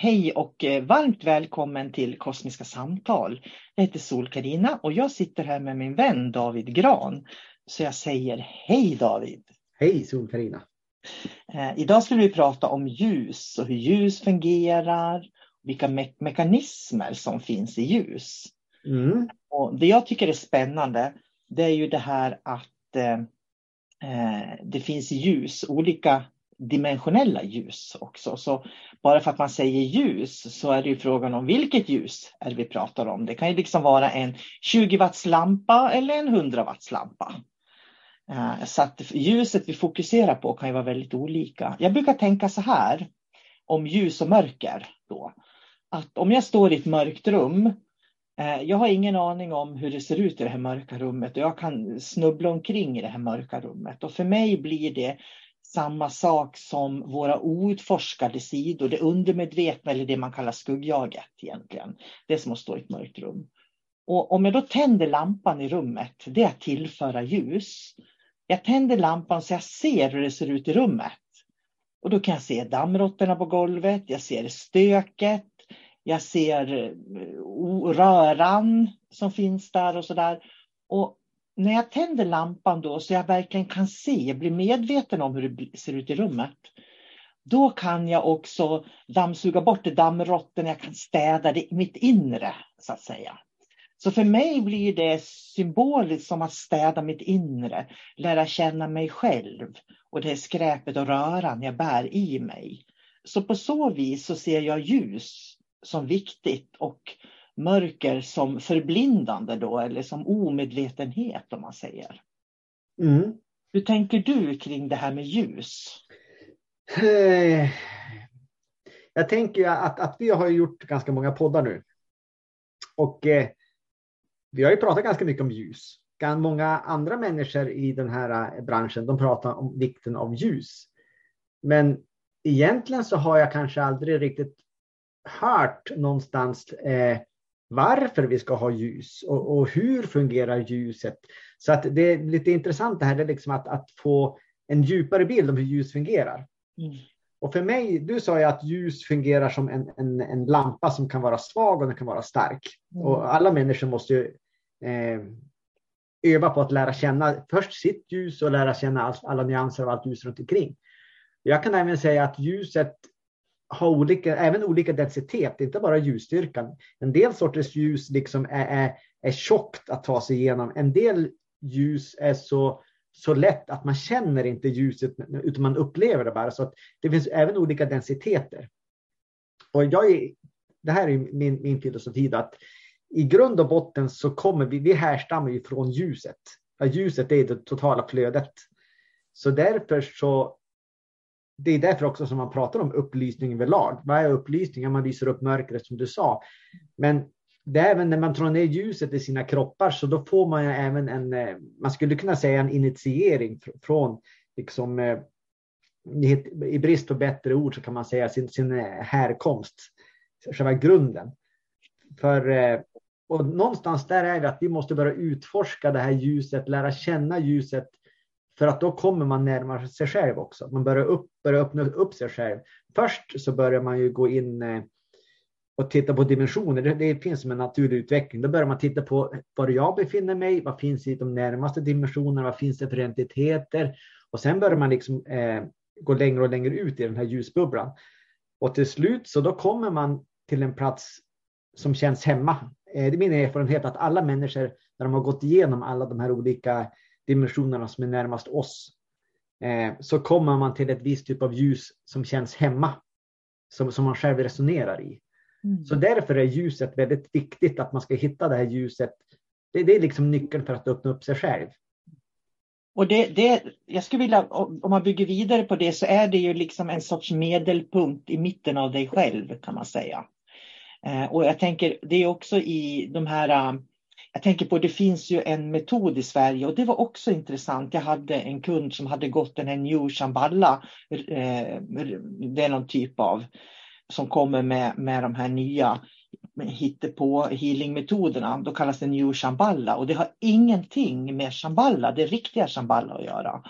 Hej och eh, varmt välkommen till Kosmiska samtal. Jag heter sol karina och jag sitter här med min vän David Gran. Så jag säger hej David. Hej sol karina Eh, idag ska vi prata om ljus och hur ljus fungerar, vilka me mekanismer som finns i ljus. Mm. Och det jag tycker är spännande det är ju det här att eh, eh det finns ljus, olika dimensionella ljus också. Så bara för att man säger ljus så är det ju frågan om vilket ljus är det vi pratar om. Det kan ju liksom vara en 20 watts lampa eller en 100 watts lampa. Eh, så att ljuset vi fokuserar på kan ju vara väldigt olika. Jag brukar tänka så här om ljus och mörker då. Att om jag står i ett mörkt rum eh, jag har ingen aning om hur det ser ut i det här mörka rummet och jag kan snubbla omkring i det här mörka rummet. Och för mig blir det samma sak som våra outforskade sidor, det undermedvetna eller det man kallar skuggjaget egentligen. Det är som att stå i ett mörkt rum. Och om jag då tänder lampan i rummet, det är att tillföra ljus. Jag tänder lampan så jag ser hur det ser ut i rummet. Och då kan jag se dammråttorna på golvet, jag ser stöket, jag ser eh, röran som finns där och sådär. Och när jag tänder lampan då så jag verkligen kan se, blir medveten om hur det ser ut i rummet. Då kan jag också dammsuga bort dammråttorna, jag kan städa det, mitt inre så att säga. Så för mig blir det symboliskt som att städa mitt inre, lära känna mig själv och det skräpet och röran jag bär i mig. Så på så vis så ser jag ljus som viktigt och mörker som förblindande då eller som omedvetenhet om man säger. Mm. Hur tänker du kring det här med ljus? Eh, jag tänker att, att vi har gjort ganska många poddar nu. Och eh, vi har ju pratat ganska mycket om ljus. Många andra människor i den här eh, branschen, de pratar om vikten av ljus. Men egentligen så har jag kanske aldrig riktigt hört någonstans eh, varför vi ska ha ljus och, och, hur fungerar ljuset. Så att det är lite intressant det här det är liksom att, att få en djupare bild om hur ljus fungerar. Mm. Och för mig, du sa ju att ljus fungerar som en, en, en lampa som kan vara svag och den kan vara stark. Mm. Och alla människor måste ju eh, öva på att lära känna först sitt ljus och lära känna all, alla nyanser av allt ljus runt omkring. Jag kan även säga att ljuset ha olika, även olika densitet, inte bara ljusstyrkan. En del sorters ljus liksom är, är, är tjockt att ta sig igenom. En del ljus är så, så lätt att man känner inte ljuset utan man upplever det bara. Så att det finns även olika densiteter. Och jag är, det här är min, min filosofi, att i grund och botten så kommer vi, vi härstammar ju från ljuset. Ja, ljuset är det totala flödet. Så därför så det är därför också som man pratar om upplysning överlag. Vad är upplysning? Man lyser upp mörkret som du sa. Men det är även när man drar ner ljuset i sina kroppar så då får man även en, eh, man skulle kunna säga en initiering från, liksom, eh, i brist på bättre ord så kan man säga sin, sin eh, härkomst, själva grunden. För, och någonstans där är det att vi måste börja utforska det här ljuset, lära känna ljuset för att då kommer man närmare sig själv också. Man börjar, upp, börjar öppna upp sig själv. Först så börjar man ju gå in eh, och titta på dimensioner. Det, det, finns som en naturlig utveckling. Då börjar man titta på var jag befinner mig. Vad finns i de närmaste dimensionerna? Vad finns det för entiteter? Och sen börjar man liksom eh, gå längre och längre ut i den här ljusbubblan. Och till slut så då kommer man till en plats som känns hemma. Eh, det är min erfarenhet att alla människor när de har gått igenom alla de här olika dimensionerna som är närmast oss, eh, så kommer man till ett visst typ av ljus som känns hemma, som, som man själv resonerar i. Mm. Så därför är ljuset väldigt viktigt, att man ska hitta det här ljuset. Det, det är liksom nyckeln för att öppna upp sig själv. Och det, det, jag skulle vilja, om man bygger vidare på det så är det ju liksom en sorts medelpunkt i mitten av dig själv kan man säga. Eh, och jag tänker det är också i de här jag tänker på, det finns ju en metod i Sverige och det var också intressant. Jag hade en kund som hade gått den här New Shamballa, eh, det är någon typ av, som kommer med, med de här nya hittepå healingmetoderna. Då kallas det New Shamballa och det har ingenting med Shamballa, det riktiga Shamballa att göra.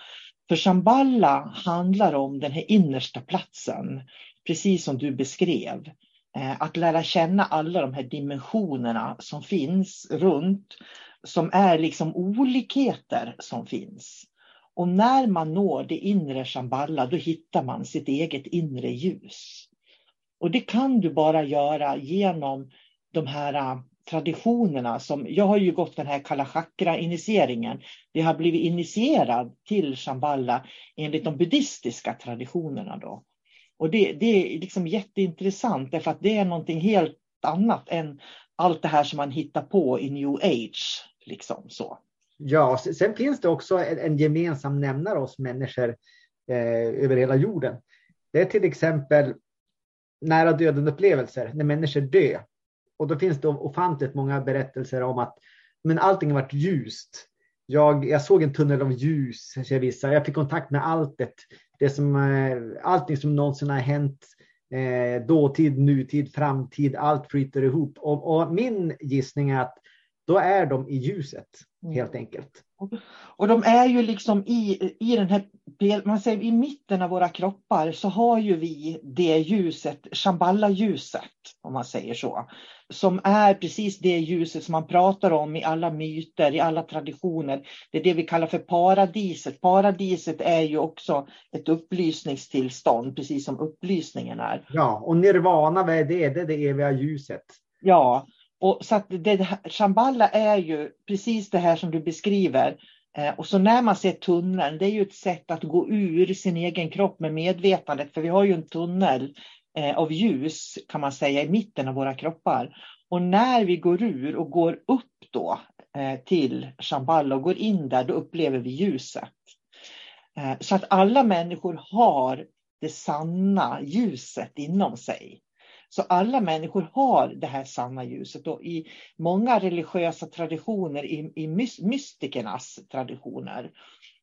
För Shamballa handlar om den här innersta platsen, precis som du beskrev. Eh, att lära känna alla de här dimensionerna som finns runt, som är liksom olikheter som finns. Och när man når det inre Shamballa, då hittar man sitt eget inre ljus. Och det kan du bara göra genom de här äh, traditionerna som, jag har ju gått den här Kala Chakra-initieringen. Det har blivit initierad till Shamballa enligt de buddhistiska traditionerna då. Och det, det är liksom jätteintressant därför att det är någonting helt annat än allt det här som man hittar på i new age. Liksom så. Ja, sen finns det också en gemensam nämnare hos människor eh, över hela jorden. Det är till exempel nära döden upplevelser när människor dör. Och då finns det ofantligt många berättelser om att men allting har varit ljust. Jag, jag såg en tunnel av ljus, säger vissa. Jag fick kontakt med alltet det som, allting som någonsin har hänt, eh, dåtid, nutid, framtid, allt flyter ihop. Och, och, min gissning är att då är de i ljuset mm. helt enkelt. Och de är ju liksom i, i den här, man säger i mitten av våra kroppar så har ju vi det ljuset, Shambhala-ljuset om man säger så. Som är precis det ljuset som man pratar om i alla myter, i alla traditioner. Det är det vi kallar för paradiset. Paradiset är ju också ett upplysningstillstånd, precis som upplysningen är. Ja, och nirvana, vad är det? Det är det eviga ljuset. Ja, och så att det, Shambhala är ju precis det här som du beskriver. Eh, och så när man ser tunneln, det är ju ett sätt att gå ur sin egen kropp med medvetandet. För vi har ju en tunnel eh, av ljus kan man säga i mitten av våra kroppar. Och när vi går ur och går upp då eh, till Shambhala och går in där, då upplever vi ljuset. Så att alla människor har det sanna ljuset inom sig. Så alla människor har det här sanna ljuset och i många religiösa traditioner, i, i mystikernas traditioner,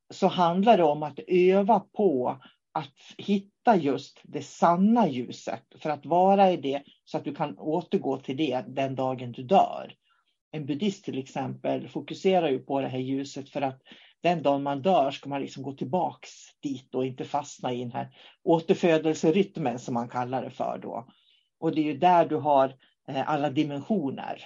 så handlar det om att öva på att hitta just det sanna ljuset för att vara i det så att du kan återgå till det den dagen du dör. En buddhist till exempel fokuserar ju på det här ljuset för att den dagen man dör ska man liksom gå tillbaks dit och inte fastna i den här återfödelserytmen som man kallar det för då. Och det är ju där du har eh, alla dimensioner.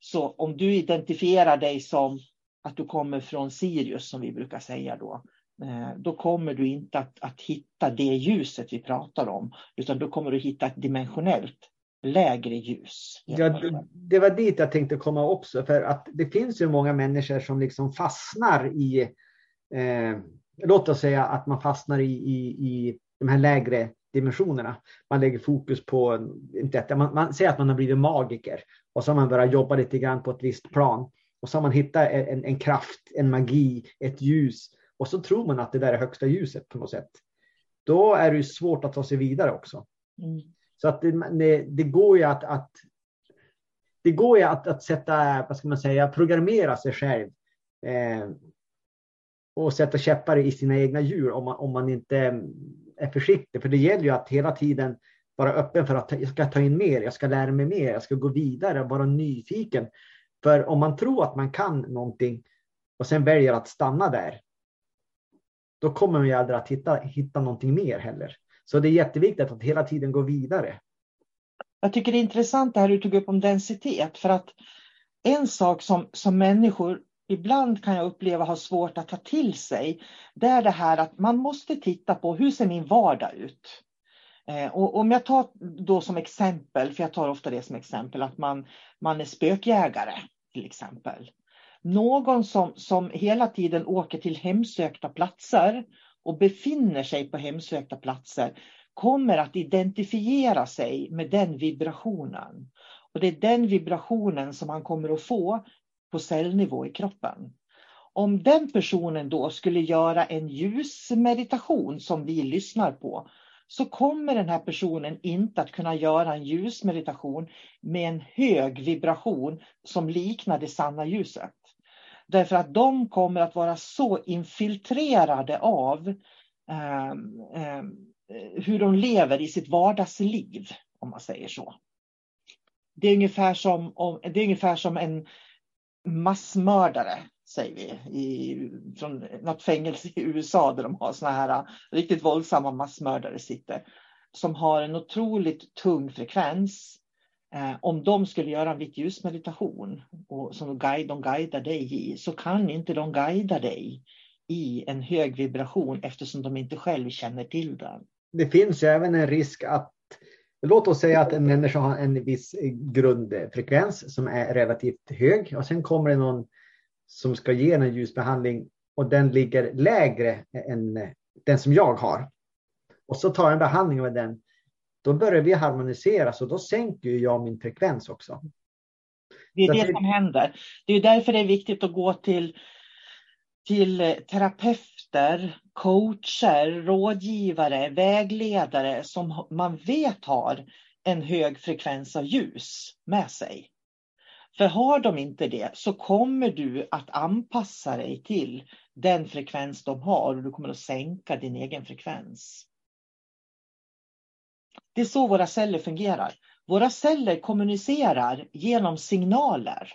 Så om du identifierar dig som att du kommer från Sirius som vi brukar säga då, eh, då kommer du inte att, att hitta det ljuset vi pratar om, utan då kommer du hitta ett dimensionellt lägre ljus. Ja, det var dit jag tänkte komma också, för att det finns ju många människor som liksom fastnar i, eh, låt oss säga att man fastnar i, i, i de här lägre dimensionerna. Man lägger fokus på, inte man, man säger att man har blivit magiker och så har man börjat jobba lite grann på ett visst plan och så har man hittat en, en kraft, en magi, ett ljus och så tror man att det där är högsta ljuset på något sätt. Då är det svårt att ta sig vidare också. Mm. Så att det, det, går ju att, att det går ju att, att sätta, vad ska man säga, programmera sig själv eh, och sätta käppar i sina egna djur om man, om man inte är försiktig. För det gäller ju att hela tiden vara öppen för att jag ska ta in mer, jag ska lära mig mer, jag ska gå vidare, vara nyfiken. För om man tror att man kan någonting och sen väljer att stanna där, då kommer man ju aldrig att hitta, hitta någonting mer heller. Så det är jätteviktigt att hela tiden gå vidare. Jag tycker det är intressant det här du tog upp om densitet. För att en sak som, som människor ibland kan jag uppleva har svårt att ta till sig. Det är det här att man måste titta på hur ser min vardag ut? Eh, och om jag tar då som exempel, för jag tar ofta det som exempel, att man, man är spökjägare till exempel. Någon som, som hela tiden åker till hemsökta platser och befinner sig på hemsökta platser kommer att identifiera sig med den vibrationen. Och det är den vibrationen som man kommer att få på cellnivå i kroppen. Om den personen då skulle göra en ljusmeditation som vi lyssnar på så kommer den här personen inte att kunna göra en ljusmeditation med en hög vibration som liknar det sanna ljuset. Därför att de kommer att vara så infiltrerade av eh, eh, hur de lever i sitt vardagsliv, om man säger så. Det är ungefär som, det är ungefär som en massmördare, säger vi, i, från något fängelse i USA där de har såna här äh, riktigt våldsamma massmördare sitter, som har en otroligt tung frekvens Eh, om de skulle göra en vitt ljusmeditation och som de, guide, de guidar dig i så kan inte de guida dig i en hög vibration eftersom de inte själv känner till den. Det finns ju även en risk att Låt oss säga att en människa har en viss grundfrekvens som är relativt hög och sen kommer det någon som ska ge en ljusbehandling och den ligger lägre än den som jag har. Och så tar jag en behandling med den då börjar vi harmonisera så då sänker jag min frekvens också. Det är så det, det som händer. Det är därför det är viktigt att gå till, till terapeuter, coacher, rådgivare, vägledare som man vet har en hög frekvens av ljus med sig. För har de inte det så kommer du att anpassa dig till den frekvens de har och du kommer att sänka din egen frekvens. Det är så våra celler fungerar. Våra celler kommunicerar genom signaler.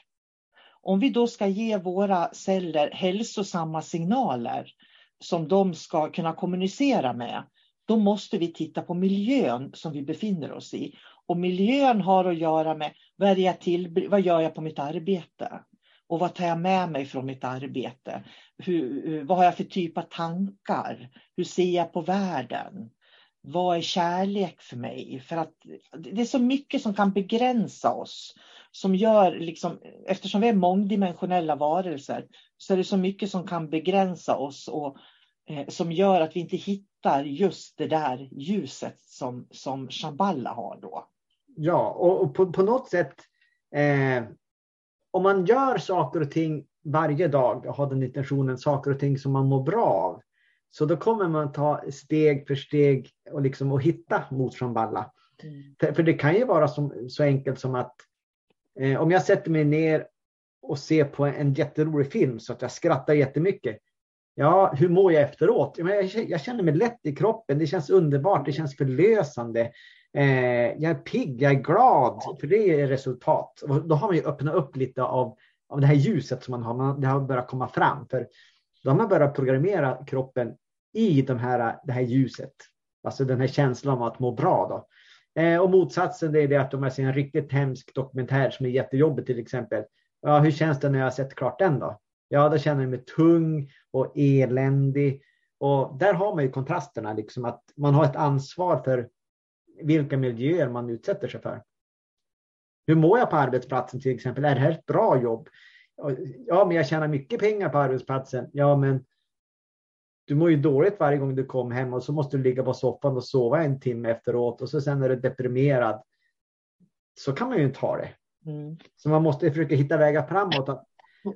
Om vi då ska ge våra celler hälsosamma signaler som de ska kunna kommunicera med, då måste vi titta på miljön som vi befinner oss i. Och miljön har att göra med vad, jag till, vad gör jag på mitt arbete? Och vad tar jag med mig från mitt arbete? Hur, vad har jag för typ av tankar? Hur ser jag på världen? vad är kärlek för mig? För att det är så mycket som kan begränsa oss. Som gör, liksom, eftersom vi är mångdimensionella varelser, så är det så mycket som kan begränsa oss och som gör att vi inte hittar just det där ljuset som, som Shambhala har då. Ja, och, och på, på, något sätt, eh, om man gör saker och ting varje dag och har den intentionen, saker och ting som man mår bra av, så då kommer man ta steg för steg och, liksom, och hitta mot Shambhala. Mm. För, för, det kan ju vara som, så enkelt som att eh, om jag sätter mig ner och ser på en jätterolig film så att jag skrattar jättemycket. Ja, hur mår jag efteråt? Jag, känner mig lätt i kroppen. Det känns underbart. Det känns förlösande. Eh, jag är pigg, jag är glad, för det är resultat. Och då har man ju öppnat upp lite av, av det här ljuset som man har. Man, det har börjat komma fram. För då har man börjat programmera kroppen i de här, det här ljuset. Alltså den här känslan av att må bra. Då. Eh, och motsatsen är det att om jag ser en riktigt hemsk dokumentär som är jättejobbig till exempel. Ja, hur känns det när jag har sett klart den då? Ja, då känner jag mig tung och eländig. Och där har man ju kontrasterna, liksom att man har ett ansvar för vilka miljöer man utsätter sig för. Hur mår jag på arbetsplatsen till exempel? Är det här ett bra jobb? Ja, men jag tjänar mycket pengar på arbetsplatsen. Ja, men du mår ju dåligt varje gång du kommer hem och så måste du ligga på soffan och sova en timme efteråt och så sen är du deprimerad. Så kan man ju inte ha det. Mm. Så man måste försöka hitta vägar framåt. Att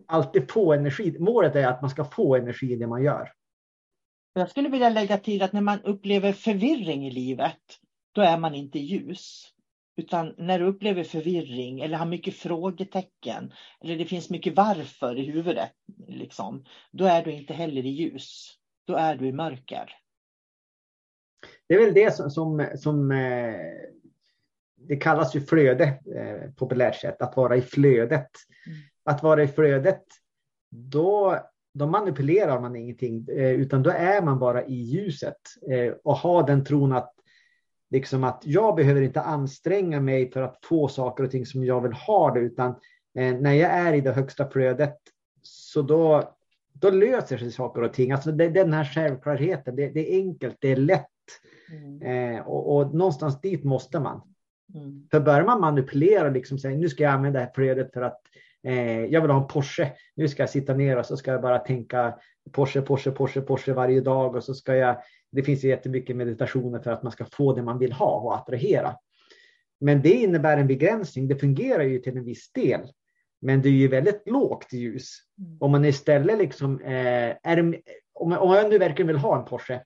alltid få energi. Målet är att man ska få energi i det man gör. Jag skulle vilja lägga till att när man upplever förvirring i livet, då är man inte ljus. Utan när du upplever förvirring eller har mycket frågetecken eller det finns mycket varför i huvudet, liksom, då är du inte heller i ljus. Då är du i mörker. Det är väl det som, som, som eh, det kallas ju flöde eh, populärt sett, att vara i flödet. Att vara i flödet, då, då manipulerar man ingenting, eh, utan då är man bara i ljuset eh, och har den tron att liksom att jag behöver inte anstränga mig för att få saker och ting som jag vill ha det, utan eh, när jag är i det högsta flödet så då, då löser sig saker och ting. Alltså det, den här självklarheten, det, det, är enkelt, det är lätt. Mm. Eh, och, och, någonstans dit måste man. Mm. För börjar man manipulera, liksom säga nu ska jag använda det här flödet för att jag vill ha en Porsche. Nu ska jag sitta ner och så ska jag bara tänka Porsche, Porsche, Porsche, Porsche varje dag och så ska jag det finns ju jättemycket meditationer för att man ska få det man vill ha och attrahera. Men det innebär en begränsning. Det fungerar ju till en viss del. Men det är ju väldigt lågt ljus. Mm. Om man istället liksom eh, är, om, om jag nu verkligen vill ha en Porsche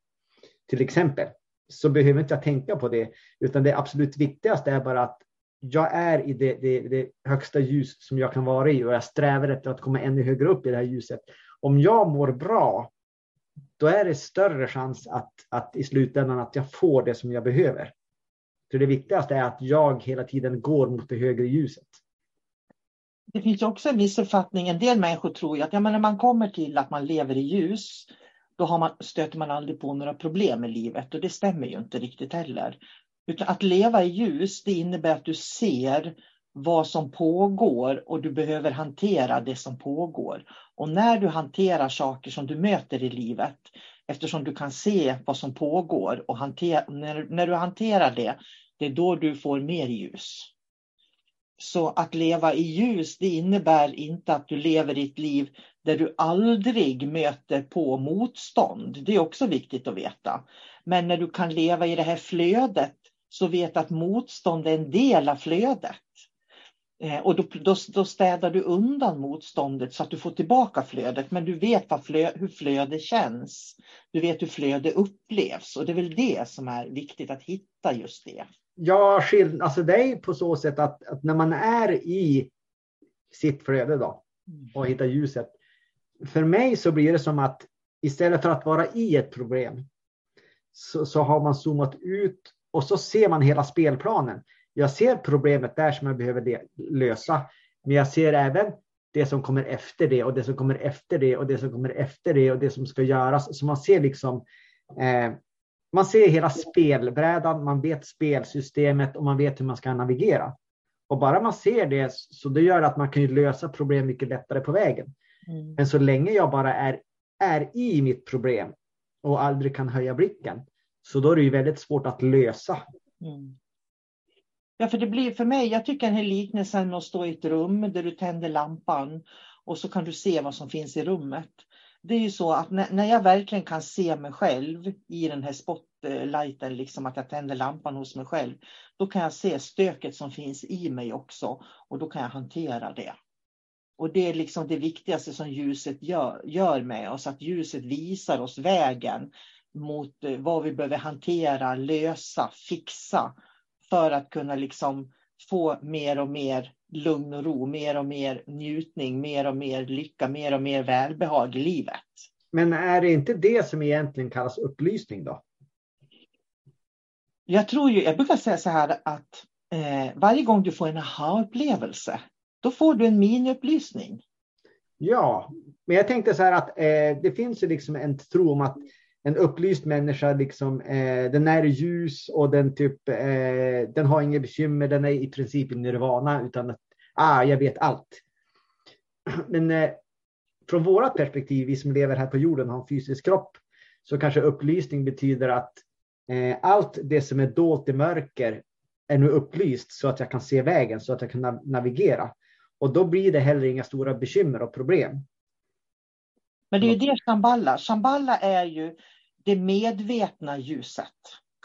till exempel så behöver inte jag tänka på det. Utan det absolut viktigaste är bara att jag är i det, det, det, högsta ljus som jag kan vara i och jag strävar efter att komma ännu högre upp i det här ljuset. Om jag mår bra då är det större chans att, att i slutändan att jag får det som jag behöver. För det viktigaste är att jag hela tiden går mot det högre ljuset. Det finns också en missuppfattning. En del människor tror ju att ja, men när man kommer till att man lever i ljus, då har man, stöter man aldrig på några problem i livet. Och det stämmer ju inte riktigt heller. Utan att leva i ljus, det innebär att du ser vad som pågår och du behöver hantera det som pågår. Och när du hanterar saker som du möter i livet, eftersom du kan se vad som pågår och hantera, när, när du hanterar det, det är då du får mer ljus. Så att leva i ljus, det innebär inte att du lever ditt liv där du aldrig möter på motstånd. Det är också viktigt att veta. Men när du kan leva i det här flödet så vet att motstånd är en del av flödet. Eh, och då, då, då, städar du undan motståndet så att du får tillbaka flödet. Men du vet flö, hur flöde känns. Du vet hur flöde upplevs. Och det är väl det som är viktigt att hitta just det. Ja, skill alltså det är på så sätt att, att, när man är i sitt flöde då och hittar ljuset. För mig så blir det som att istället för att vara i ett problem så, så har man zoomat ut och så ser man hela spelplanen jag ser problemet där som jag behöver lösa. Men jag ser även det som kommer efter det och det som kommer efter det och det som kommer efter det och det som ska göras. Så man ser liksom eh, man ser hela spelbrädan, man vet spelsystemet och man vet hur man ska navigera. Och bara man ser det så det gör att man kan lösa problem mycket lättare på vägen. Mm. Men så länge jag bara är, är i mitt problem och aldrig kan höja blicken så då är det ju väldigt svårt att lösa. Mm. Ja, för det blir för mig, jag tycker den här liknelsen att stå i ett rum där du tänder lampan och så kan du se vad som finns i rummet. Det är ju så att när, när jag verkligen kan se mig själv i den här spotlighten, liksom att jag tänder lampan hos mig själv, då kan jag se stöket som finns i mig också och då kan jag hantera det. Och det är liksom det viktigaste som ljuset gör, gör med oss, att ljuset visar oss vägen mot eh, vad vi behöver hantera, lösa, fixa för att kunna liksom få mer och mer lugn och ro, mer och mer njutning, mer och mer lycka, mer och mer välbehag i livet. Men är det inte det som egentligen kallas upplysning då? Jag tror ju, jag brukar säga så här att eh, varje gång du får en aha-upplevelse, då får du en miniupplysning. Ja, men jag tänkte så här att eh, det finns ju liksom en tro om att en upplyst människa, liksom, eh, den är ljus och den, typ, eh, den har inga bekymmer, den är i princip i nirvana utan att ah, jag vet allt. Men eh, från vårt perspektiv, vi som lever här på jorden och har en fysisk kropp, så kanske upplysning betyder att eh, allt det som är dolt i mörker är nu upplyst så att jag kan se vägen, så att jag kan navigera. Och då blir det heller inga stora bekymmer och problem. Men det är ju det Shamballa, Shamballa är ju det medvetna ljuset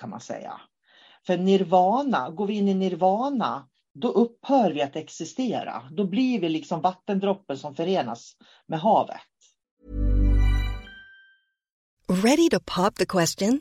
kan man säga. För nirvana, går vi in i nirvana, då upphör vi att existera. Då blir vi liksom vattendroppen som förenas med havet. Ready to pop the question?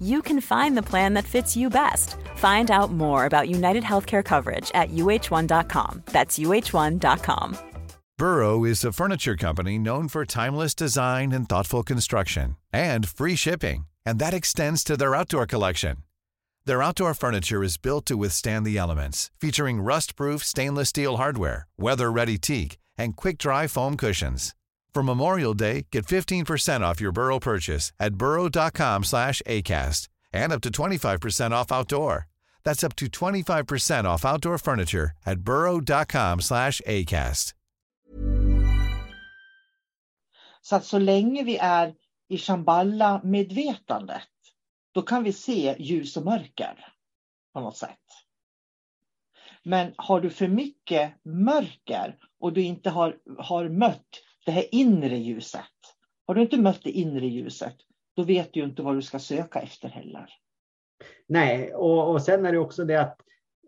you can find the plan that fits you best. Find out more about United Healthcare coverage at uh1.com. That's uh1.com. Burrow is a furniture company known for timeless design and thoughtful construction, and free shipping, and that extends to their outdoor collection. Their outdoor furniture is built to withstand the elements, featuring rust-proof stainless steel hardware, weather-ready teak, and quick-dry foam cushions. For Memorial Day, get 15% off your Burrow purchase at burrow.com slash ACAST and up to 25% off outdoor. That's up to 25% off outdoor furniture at burrow.com slash ACAST. Så att så länge vi är i Shambhala-medvetandet då kan vi se ljus och mörker på något sätt. Men har du för mycket mörker och du inte har, har mött det här inre ljuset. Har du inte mött det inre ljuset, då vet du inte vad du ska söka efter heller. Nej, och, och sen är det också det att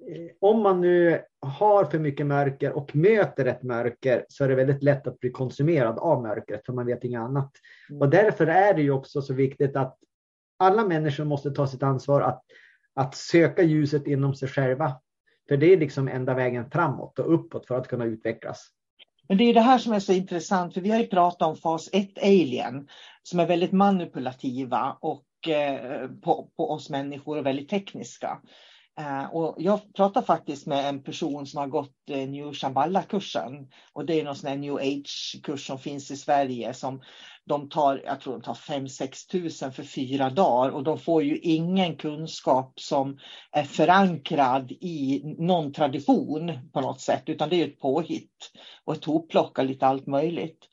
eh, om man nu har för mycket mörker och möter ett mörker så är det väldigt lätt att bli konsumerad av mörkret för man vet inget annat. Mm. Och därför är det ju också så viktigt att alla människor måste ta sitt ansvar att, att söka ljuset inom sig själva. För det är liksom enda vägen framåt och uppåt för att kunna utvecklas. Men det är det här som är så intressant, för vi har ju pratat om fas 1 alien som är väldigt manipulativa och eh, på, på oss människor och väldigt tekniska. Eh, och jag pratade faktiskt med en person som har gått eh, New Shamballa-kursen Och det är någon sån här New Age-kurs som finns i Sverige som de tar, jag tror de tar 5-6 tusen för fyra dagar och de får ju ingen kunskap som är förankrad i någon tradition på något sätt, utan det är ett påhitt och ett hopplock av lite allt möjligt.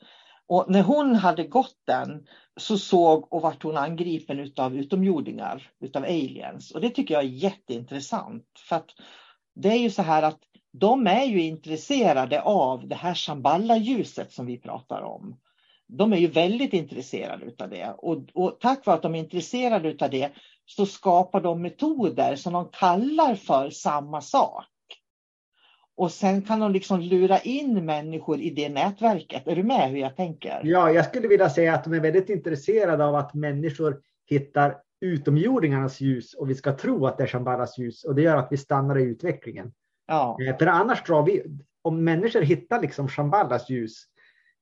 Och när hon hade gått den så såg och vart hon angripen av utomjordingar, utav aliens. Och det tycker jag är jätteintressant. För att det är ju så här att de är ju intresserade av det här Shamballa-ljuset som vi pratar om. De är ju väldigt intresserade av det och, och tack vare att de är intresserade av det så skapar de metoder som de kallar för samma sak. och sen kan de liksom lura in människor i det nätverket. Är du med hur jag tänker? Ja, jag skulle vilja säga att de är väldigt intresserade av att människor hittar utomjordingarnas ljus och vi ska tro att det är Shambhalas ljus och det gör att vi stannar i utvecklingen. Ja. Eh, för annars drar vi, om människor hittar liksom Shambhalas ljus,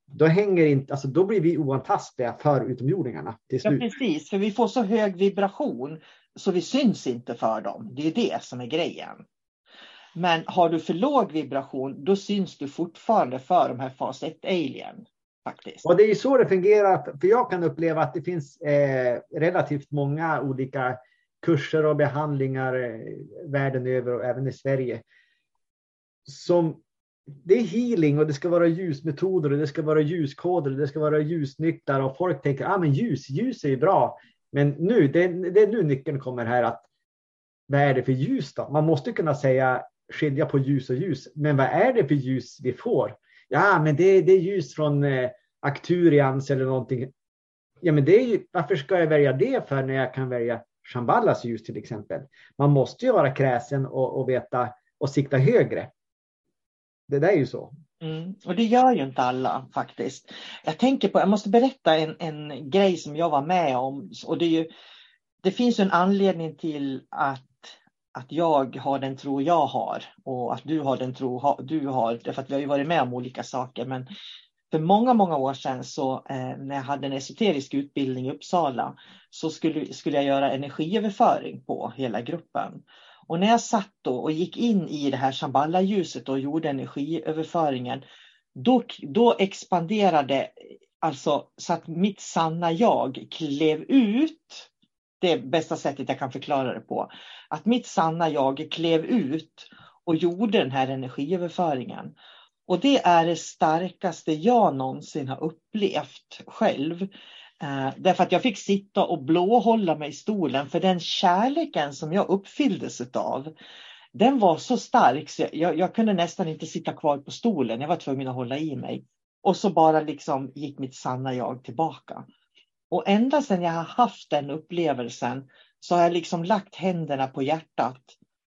då, hänger inte, alltså då blir vi oantastliga för utomjordingarna till Ja, slut. precis, för vi får så hög vibration så vi syns inte för dem. Det är det som är grejen. Men har du för låg vibration, då syns du fortfarande för de här fas 1 alien. Faktiskt. Och det är så det fungerar, för jag kan uppleva att det finns eh, relativt många olika kurser och behandlingar eh, världen över och även i Sverige. Som det är healing och det ska vara ljusmetoder och det ska vara ljuskoder och det ska vara ljusnycklar och folk tänker ah, men ljus, ljus är ju bra. Men nu, det, det är nu nyckeln kommer här att vad är det för ljus då? Man måste kunna säga skilja på ljus och ljus. Men vad är det för ljus vi får? Ja, men det, det är ljus från eh, Acturians eller någonting. Ja, men det är ju, varför ska jag välja det för när jag kan välja Shambhalas ljus till exempel? Man måste ju vara kräsen och, och veta och sikta högre. Det där är ju så. Mm. Och det gör ju inte alla faktiskt. Jag tänker på, jag måste berätta en, en grej som jag var med om. Och det, är ju, det finns en anledning till att, att jag har den tro jag har och att du har den tro du har. Därför att vi har ju varit med om olika saker. Men för många, många år sedan så eh, när jag hade en esoterisk utbildning i Uppsala så skulle, skulle jag göra energiöverföring på hela gruppen. Och när jag satt då och gick in i det här Shambhala-ljuset och gjorde energiöverföringen, då, då expanderade, alltså så att mitt sanna jag klev ut. Det är bästa sättet jag kan förklara det på. Att mitt sanna jag klev ut och gjorde den här energiöverföringen. Och det är det starkaste jag någonsin har upplevt själv. Eh, därför att jag fick sitta och blåhålla mig i stolen för den kärleken som jag uppfylldes av. Den var så stark så jag, jag, kunde nästan inte sitta kvar på stolen. Jag var tvungen att hålla i mig. Och så bara liksom gick mitt sanna jag tillbaka. Och ända sedan jag har haft den upplevelsen så har jag liksom lagt händerna på hjärtat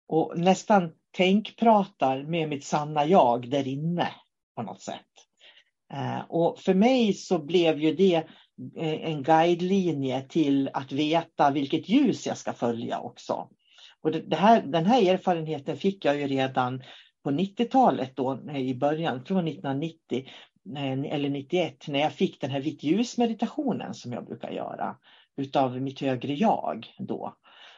och nästan tänkpratar med mitt sanna jag där inne på något sätt. Eh, och för mig så blev ju det Eh, en guidelinje till att veta vilket ljus jag ska följa också. Och det här, den här erfarenheten fick jag ju redan på 90-talet då i början, från 1990 eller 91 när jag fick den här vitt ljus meditationen som jag brukar göra utav mitt högre jag då.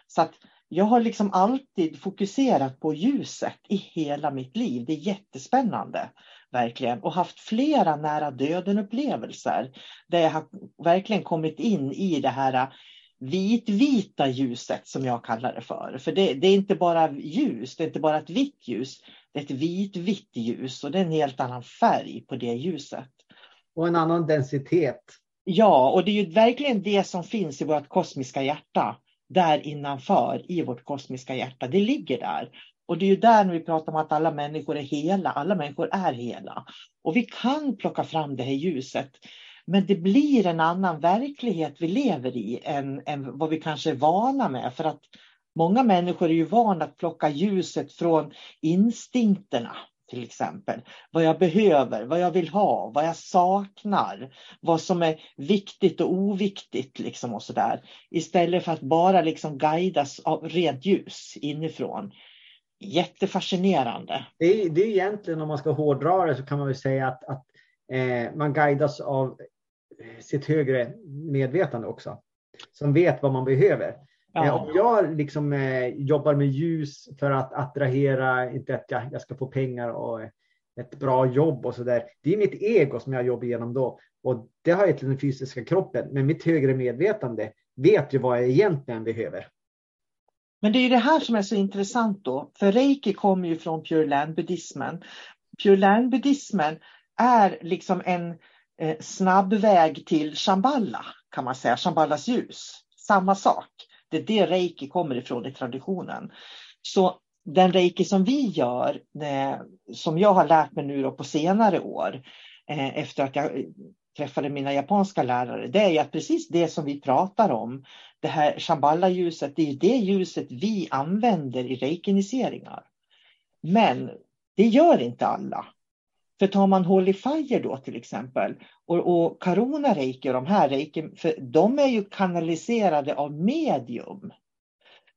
Så att jag har liksom alltid fokuserat på ljuset i hela mitt liv. Det är jättespännande verkligen och haft flera nära döden upplevelser där jag har verkligen kommit in i det här vitvita ljuset som jag kallar det för. För det, det, är inte bara ljus, det är inte bara ett vitt ljus, det är ett vitvitt ljus och det är en helt annan färg på det ljuset. Och en annan densitet. Ja, och det är ju verkligen det som finns i vårt kosmiska hjärta där innanför i vårt kosmiska hjärta. Det ligger där. Och det är ju där när vi pratar om att alla människor är hela. Alla människor är hela. Och vi kan plocka fram det här ljuset. Men det blir en annan verklighet vi lever i än, än vad vi kanske är vana med. För att många människor är ju vana att plocka ljuset från instinkterna till exempel. Vad jag behöver, vad jag vill ha, vad jag saknar, vad som är viktigt och oviktigt liksom och sådär. Istället för att bara liksom guidas av rent ljus inifrån. Jättefascinerande. Det är, det är egentligen om man ska hårdra det så kan man väl säga att, att eh, man guidas av sitt högre medvetande också. Som vet vad man behöver. Ja. Eh, om jag liksom, eh, jobbar med ljus för att attrahera, inte att jag, jag ska få pengar och ett bra jobb och så där. Det är mitt ego som jag jobbar igenom då. Och det har jag till den fysiska kroppen. Men mitt högre medvetande vet ju vad jag egentligen behöver. Men det är det här som är så intressant då. För reiki kommer ju från Pure Land buddhismen. Pure Land buddhismen är liksom en eh, snabb väg till Shambhala kan man säga, Shambhalas ljus. Samma sak. Det är det reiki kommer ifrån i traditionen. Så den reiki som vi gör, eh, som jag har lärt mig nu på senare år, eh, efter att jag eh, träffade mina japanska lärare, det är att precis det som vi pratar om, det här Shambhala-ljuset, det är det ljuset vi använder i reikiniseringar. Men Det gör inte alla. För tar man Holy Fire då till exempel och, och Karuna Reiki och de här Reiki, för de är ju kanaliserade av medium.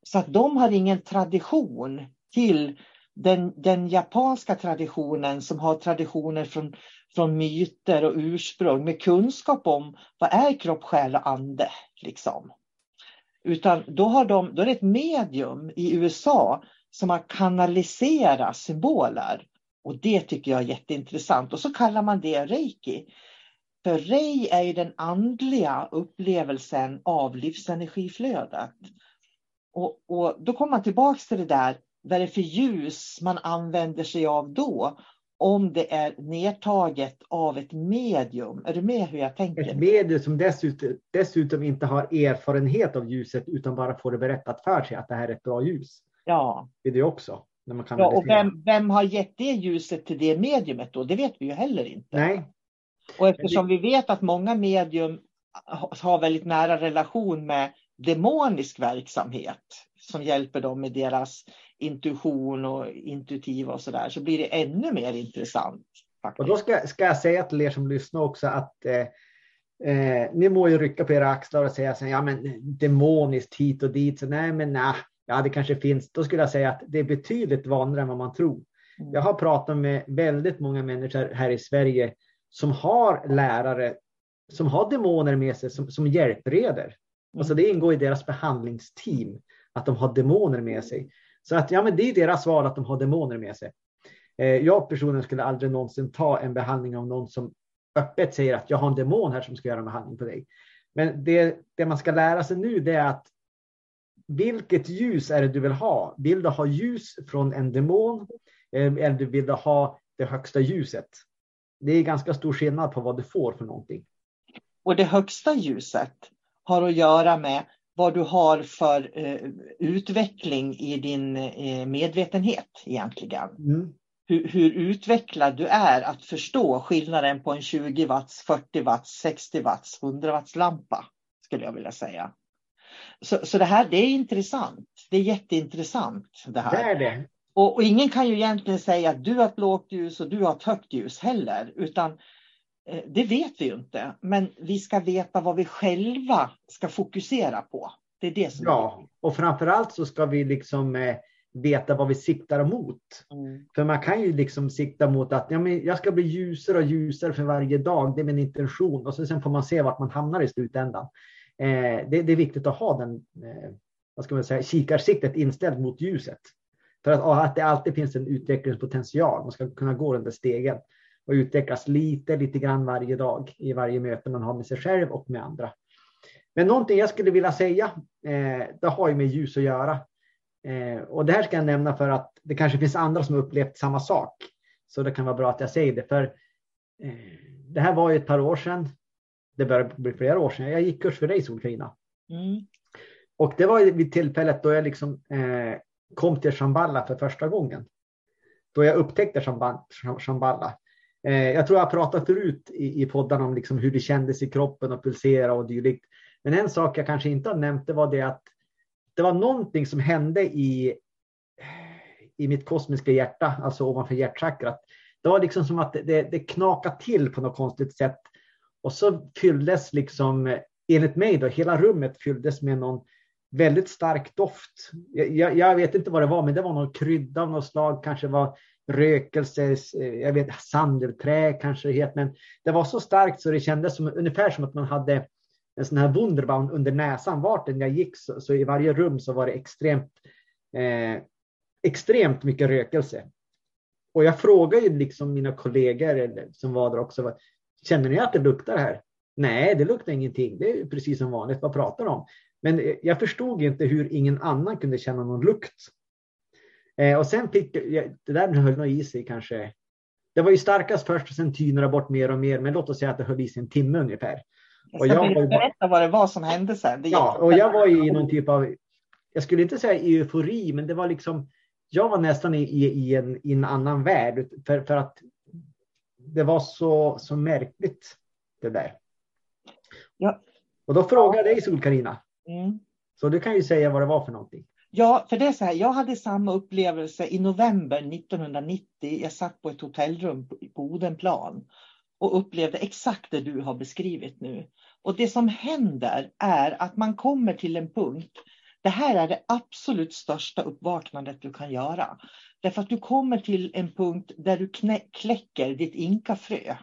Så att de har ingen tradition till den, den japanska traditionen som har traditioner från, från myter och ursprung med kunskap om vad är kropp, själ och ande. Liksom. Utan då, har de, då är det ett medium i USA som har kanaliserat symboler. Och det tycker jag är jätteintressant. Och så kallar man det reiki. För rei är ju den andliga upplevelsen av livsenergiflödet. Och, och då kommer man tillbaka till det där, vad är det för ljus man använder sig av då? Om det är nedtaget av ett medium. Är du med hur jag tänker? Ett medium som dessutom, dessutom inte har erfarenhet av ljuset utan bara får det berättat för sig att det här är ett bra ljus. Ja. Det är det också. När man kan ja och vem, vem har gett det ljuset till det mediumet då? Det vet vi ju heller inte. Nej. Och eftersom vi vet att många medium har väldigt nära relation med demonisk verksamhet som hjälper dem med deras intuition och intuitiva och sådär så blir det ännu mer intressant. Faktiskt. Och då ska, ska jag säga till er som lyssnar också att eh, eh, ni må ju rycka på era axlar och säga så ja men demoniskt hit och dit. Så, nej men nej, ja det kanske finns. Då skulle jag säga att det är betydligt vanligare än vad man tror. Mm. Jag har pratat med väldigt många människor här i Sverige som har lärare som har demoner med sig som, som hjälpreder. Alltså det ingår i deras behandlingsteam att de har demoner med sig. Så att ja, men det är deras val att de har demoner med sig. Eh, jag personligen skulle aldrig någonsin ta en behandling av någon som öppet säger att jag har en demon här som ska göra en behandling på dig. Men det, det man ska lära sig nu det är att vilket ljus är det du vill ha? Vill du ha ljus från en demon eh, eller vill du ha det högsta ljuset? Det är ganska stor skillnad på vad du får för någonting. Och det högsta ljuset har att göra med vad du har för eh, utveckling i din eh, medvetenhet egentligen. Mm. Hur, hur, utvecklad du är att förstå skillnaden på en 20 watts, 40 watts, 60 watts, 100 watts lampa skulle jag vilja säga. Så, så det här det är intressant. Det är jätteintressant. Det här. Det är det. Och, och, ingen kan ju egentligen säga att du har ett lågt ljus och du har ett högt ljus heller. Utan det vet vi ju inte. Men vi ska veta vad vi själva ska fokusera på. Det är det som Ja, är och framförallt så ska vi liksom eh, veta vad vi siktar mot. Mm. För man kan ju liksom sikta mot att ja, men jag ska bli ljusare och ljusare för varje dag. Det är min intention. Och så sen får man se vart man hamnar i slutändan. Eh, det, det, är viktigt att ha den eh, vad ska man säga, kikarsiktet inställt mot ljuset. För att, att det alltid finns en utvecklingspotential. Man ska kunna gå den där stegen och utvecklas lite, lite grann varje dag i varje möte man har med sig själv och med andra. Men någonting jag skulle vilja säga, eh, det har ju med ljus att göra. Eh, och det här ska jag nämna för att det kanske finns andra som upplevt samma sak. Så det kan vara bra att jag säger det. För eh, det här var ju ett par år sedan. Det börjar bli flera år sedan. Jag gick kurs för dig Solkarina. Mm. Och det var vid tillfället då jag liksom eh, kom till Shambhala för första gången. Då jag upptäckte Shambhala. Eh, jag tror jag pratat förut i, i poddarna om liksom hur det kändes i kroppen och pulsera och dylikt. Men en sak jag kanske inte har nämnt det var det att det var någonting som hände i, i mitt kosmiska hjärta, alltså ovanför hjärtchakrat. Det var liksom som att det, det knakade till på något konstigt sätt. Och så fylldes liksom, enligt mig då, hela rummet fylldes med någon väldigt stark doft. Jag, jag, vet inte vad det var, men det var någon krydda av något slag, kanske var rökelse, eh, jag vet sandelträ kanske det heter, men det var så starkt så det kändes som, ungefär som att man hade en sån här Wunderbaum under näsan. Vart jag gick så, så, i varje rum så var det extremt, eh, extremt mycket rökelse. Och jag frågade ju liksom mina kollegor som var där också, känner ni att det luktar här? Nej, det luktar ingenting. Det är precis som vanligt. Vad pratar de om? Men eh, jag förstod inte hur ingen annan kunde känna någon lukt. Eh, och sen fick jag, det där höll nog i sig kanske. Det var ju starkast först och sen tynade bort mer och mer. Men låt oss säga att det höll i sig en timme ungefär. Och jag var berätta vad det var som hände sen. ja, och jag var i någon typ av, jag skulle inte säga eufori, men det var liksom, jag var nästan i, i, i, en, i en annan värld. För, för att det var så, så märkligt det där. Ja. Och då frågade jag dig Sol-Karina. Mm. Så du kan ju säga vad det var för någonting. Ja, för det är så här, jag hade samma upplevelse i november 1990. Jag satt på ett hotellrum på Odenplan och upplevde exakt det du har beskrivit nu. Och det som händer är att man kommer till en punkt. Det här är det absolut största uppvaknandet du kan göra. Därför att du kommer till en punkt där du kläcker ditt inkafrö.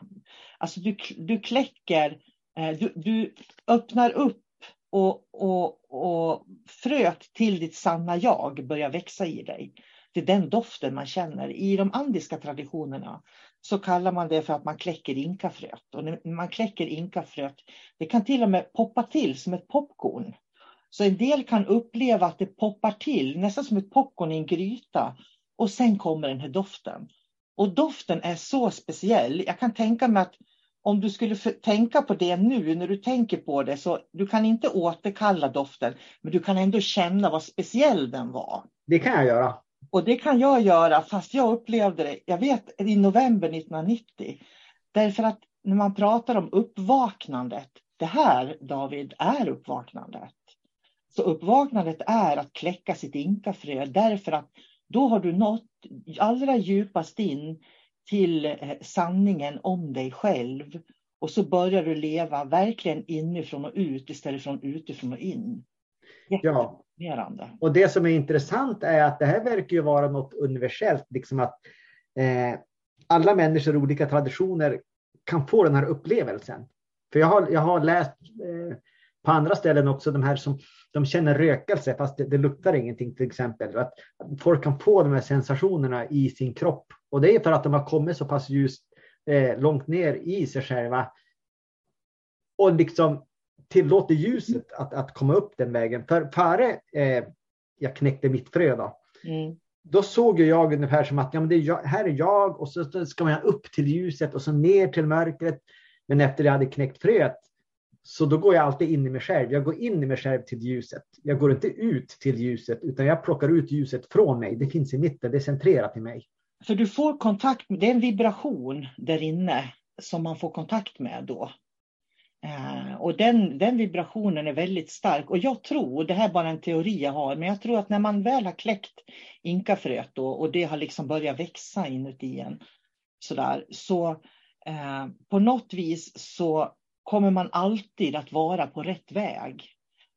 Alltså du, du kläcker, eh, du, du öppnar upp och, och, och fröet till ditt sanna jag börjar växa i dig. Det är den doften man känner. I de andiska traditionerna så kallar man det för att man kläcker inkafröet. Och när man kläcker inkafröet, det kan till och med poppa till som ett popcorn. Så en del kan uppleva att det poppar till, nästan som ett popcorn i en gryta. Och sen kommer den här doften. Och doften är så speciell. Jag kan tänka mig att om du skulle tänka på det nu när du tänker på det så du kan inte återkalla doften men du kan ändå känna vad speciell den var. Det kan jag göra. Och det kan jag göra fast jag upplevde det, jag vet i november 1990. Därför att när man pratar om uppvaknandet, det här David är uppvaknandet. Så uppvaknandet är att kläcka sitt inkafrö därför att då har du nått allra djupast in till eh, sanningen om dig själv. Och så börjar du leva verkligen inifrån och ut istället från utifrån och in. Ja. Och det som är intressant är att det här verkar ju vara något universellt, liksom att eh, alla människor i olika traditioner kan få den här upplevelsen. För jag har, jag har läst eh, på andra ställen också de här som de känner rökelse fast det, det luktar ingenting till exempel. Att folk kan få de här sensationerna i sin kropp och det är för att de har kommit så pass ljust eh, långt ner i sig själva och liksom tillåter ljuset att, att komma upp den vägen. För före eh, jag knäckte mitt frö då, mm. då såg jag ungefär som att ja, men det är här är jag och så ska man upp till ljuset och så ner till mörkret. Men efter jag hade knäckt fröet så då går jag alltid in i mig själv. Jag går in i mig själv till ljuset. Jag går inte ut till ljuset utan jag plockar ut ljuset från mig. Det finns i mitten, det är centrerat i mig. För du får kontakt med, det är en vibration där inne som man får kontakt med då. Eh, och den, den vibrationen är väldigt stark. Och jag tror, det här är bara en teori jag har, men jag tror att när man väl har kläckt inkafröet då, och det har liksom börjat växa inuti en, sådär, så eh, på något vis så kommer man alltid att vara på rätt väg.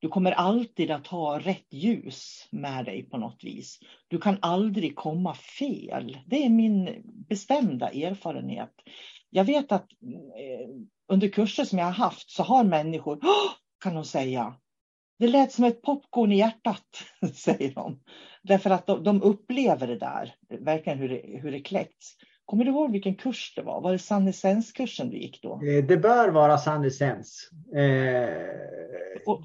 Du kommer alltid att ha rätt ljus med dig på något vis. Du kan aldrig komma fel. Det är min bestämda erfarenhet. Jag vet att eh, under kurser som jag har haft så har människor, kan de säga, det lät som ett popcorn i hjärtat, säger de. Därför att de, de upplever det där, verkligen hur det, hur det kläcks. Kommer du ihåg vilken kurs det var? Var det sannesenskursen du gick då? Eh, det bör vara sannesens. Eh...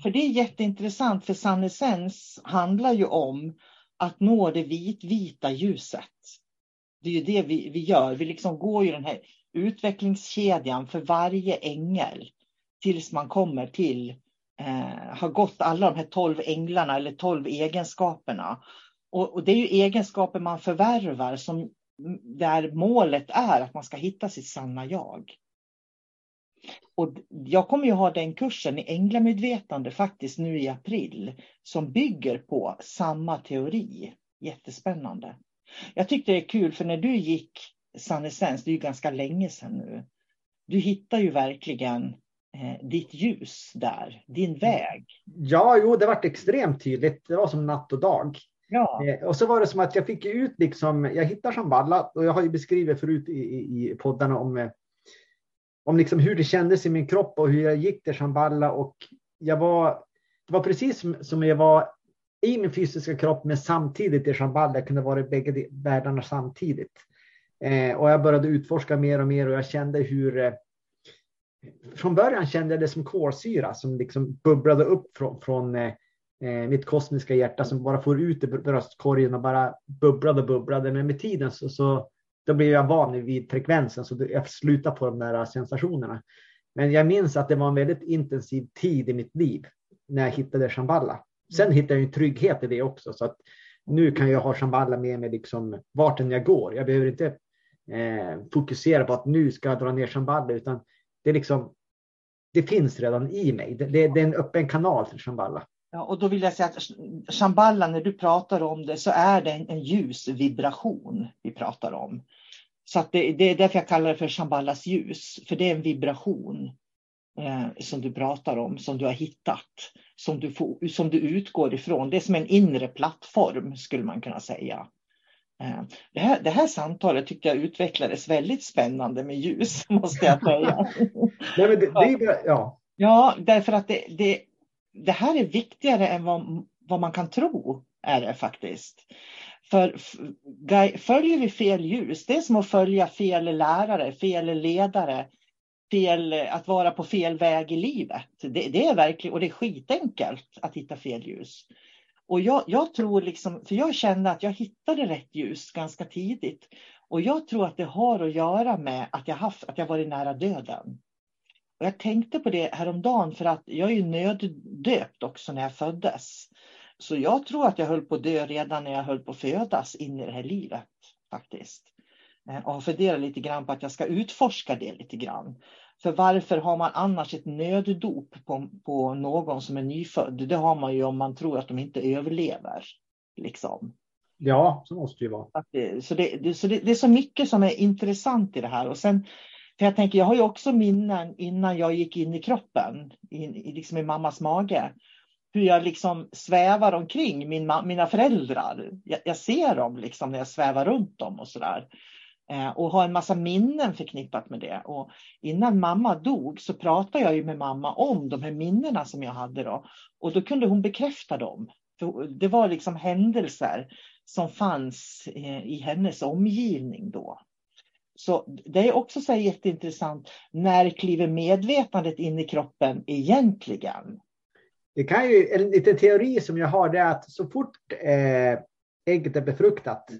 För det är jätteintressant, för sannesens handlar ju om att nå det vitvita ljuset. Det är ju det vi, vi gör. Vi liksom går ju den här utvecklingskedjan för varje ängel tills man kommer till, eh, har gått alla de här tolv änglarna eller tolv egenskaperna. Och, och, det är ju egenskaper man förvärvar som där målet är att man ska hitta sitt sanna jag. Och jag kommer ju ha den kursen i änglamedvetande faktiskt nu i april som bygger på samma teori. Jättespännande. Jag tyckte det är kul för när du gick Sannesens, det är ju ganska länge sedan nu. Du hittar ju verkligen eh, ditt ljus där, din väg. Ja, jo, det var extremt tydligt. Det var som natt och dag. Ja. Eh, och så var det som att jag fick ut liksom, jag hittar Shamballa och jag har ju beskrivit förut i, i, i poddarna om, eh, om liksom hur det kändes i min kropp och hur jag gick till Shamballa och jag var, det var precis som, som jag var i min fysiska kropp men samtidigt i Shamballa, jag kunde vara i bägge världarna samtidigt. Eh, och jag började utforska mer och mer och jag kände hur eh, från början kände jag det som kolsyra som liksom bubblade upp från, från eh, eh, mitt kosmiska hjärta som bara får ut i bröstkorgen och bara bubblade och bubblade. Men med tiden så, så då blev jag van vid frekvensen så jag slutade på de där sensationerna. Men jag minns att det var en väldigt intensiv tid i mitt liv när jag hittade Shamballa. Sen hittade jag en trygghet i det också så att nu kan jag ha Shamballa med mig liksom vart än jag går. Jag behöver inte eh, fokusera på att nu ska jag dra ner Shamballa utan det är liksom det finns redan i mig. Det, det, det är en öppen kanal till Shamballa. Ja, och då vill jag säga att Shambhala, när du pratar om det så är det en, en ljus vibration vi pratar om. Så det, det är därför jag kallar det för Shambhalas ljus, för det är en vibration eh, som du pratar om, som du har hittat, som du, får, som du utgår ifrån. Det är som en inre plattform skulle man kunna säga. Eh, det här, det här samtalet tyckte jag utvecklades väldigt spännande med ljus, måste jag säga. Nej, men det, det ja. ja, därför att det, det, det här är viktigare än vad, vad man kan tro är det faktiskt. För följer vi fel ljus, det är som att följa fel lärare, fel ledare, fel, att vara på fel väg i livet. Det, det är verkligen, och det är skitenkelt att hitta fel ljus. Och jag, jag, tror liksom, för jag kände att jag hittade rätt ljus ganska tidigt. Och jag tror att det har att göra med att jag haft, att jag varit nära döden. Och jag tänkte på det häromdagen för att jag är ju nöddöpt också när jag föddes. Så jag tror att jag höll på att dö redan när jag höll på att födas in i det här livet faktiskt. Eh, och har funderat lite grann på att jag ska utforska det lite grann. För varför har man annars ett nöddop på, på någon som är nyfödd? Det har man ju om man tror att de inte överlever. Liksom. Ja, så måste det ju vara. Det, så det, det, så det, det, är så mycket som är intressant i det här. Och sen, för jag tänker, jag har ju också minnen innan jag gick in i kroppen, in, liksom i mammas mage. Hur jag liksom svävar omkring min, mina föräldrar. Jag, jag ser dem liksom när jag svävar runt dem och sådär. Eh, och har en massa minnen förknippat med det. Och innan mamma dog så pratade jag ju med mamma om de här minnena som jag hade då. Och då kunde hon bekräfta dem. För det var liksom händelser som fanns eh, i hennes omgivning då. Så det är också så jätteintressant. När kliver medvetandet in i kroppen egentligen? Det kan ju, en liten teori som jag har är att så fort eh, ägget är befruktat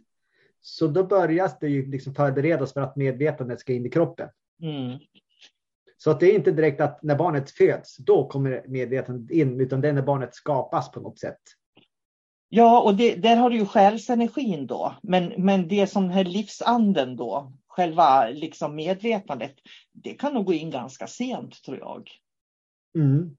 så då börjar det ju liksom förberedas för att medvetandet ska in i kroppen. Mm. Så att det är inte direkt att när barnet föds, då kommer medvetandet in, utan det är när barnet skapas på något sätt. Ja, och det, där har du ju själsenergin då. Men, men det som är livsanden då, själva liksom medvetandet, det kan nog gå in ganska sent tror jag. Mm.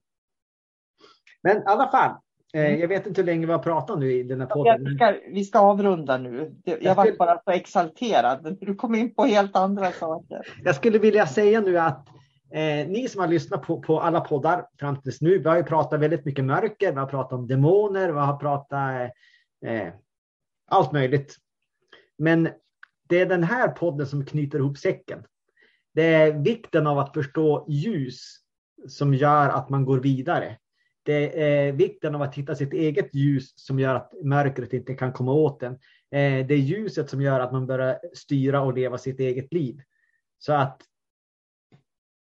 Men i alla fall, Eh, mm. Jag vet inte hur länge vi har pratat nu i den här podden. Vi ska, vi ska avrunda nu. Jag, jag var bara så exalterad. Du kom in på helt andra saker. Jag skulle vilja säga nu att eh, ni som har lyssnat på, på alla poddar fram tills nu, vi har ju pratat väldigt mycket mörker, vi har pratat om demoner, vi har pratat eh, allt möjligt. Men det är den här podden som knyter ihop säcken. Det är vikten av att förstå ljus som gör att man går vidare det är vikten av att hitta sitt eget ljus som gör att mörkret inte kan komma åt en. Eh, det är ljuset som gör att man börjar styra och leva sitt eget liv. Så att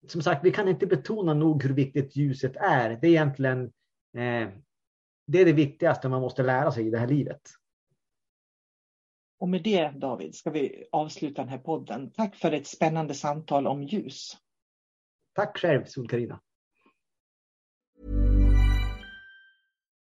som sagt, vi kan inte betona nog hur viktigt ljuset är. Det är egentligen eh, det, är det viktigaste man måste lära sig i det här livet. Och med det David ska vi avsluta den här podden. Tack för ett spännande samtal om ljus. Tack själv Sol-Carina.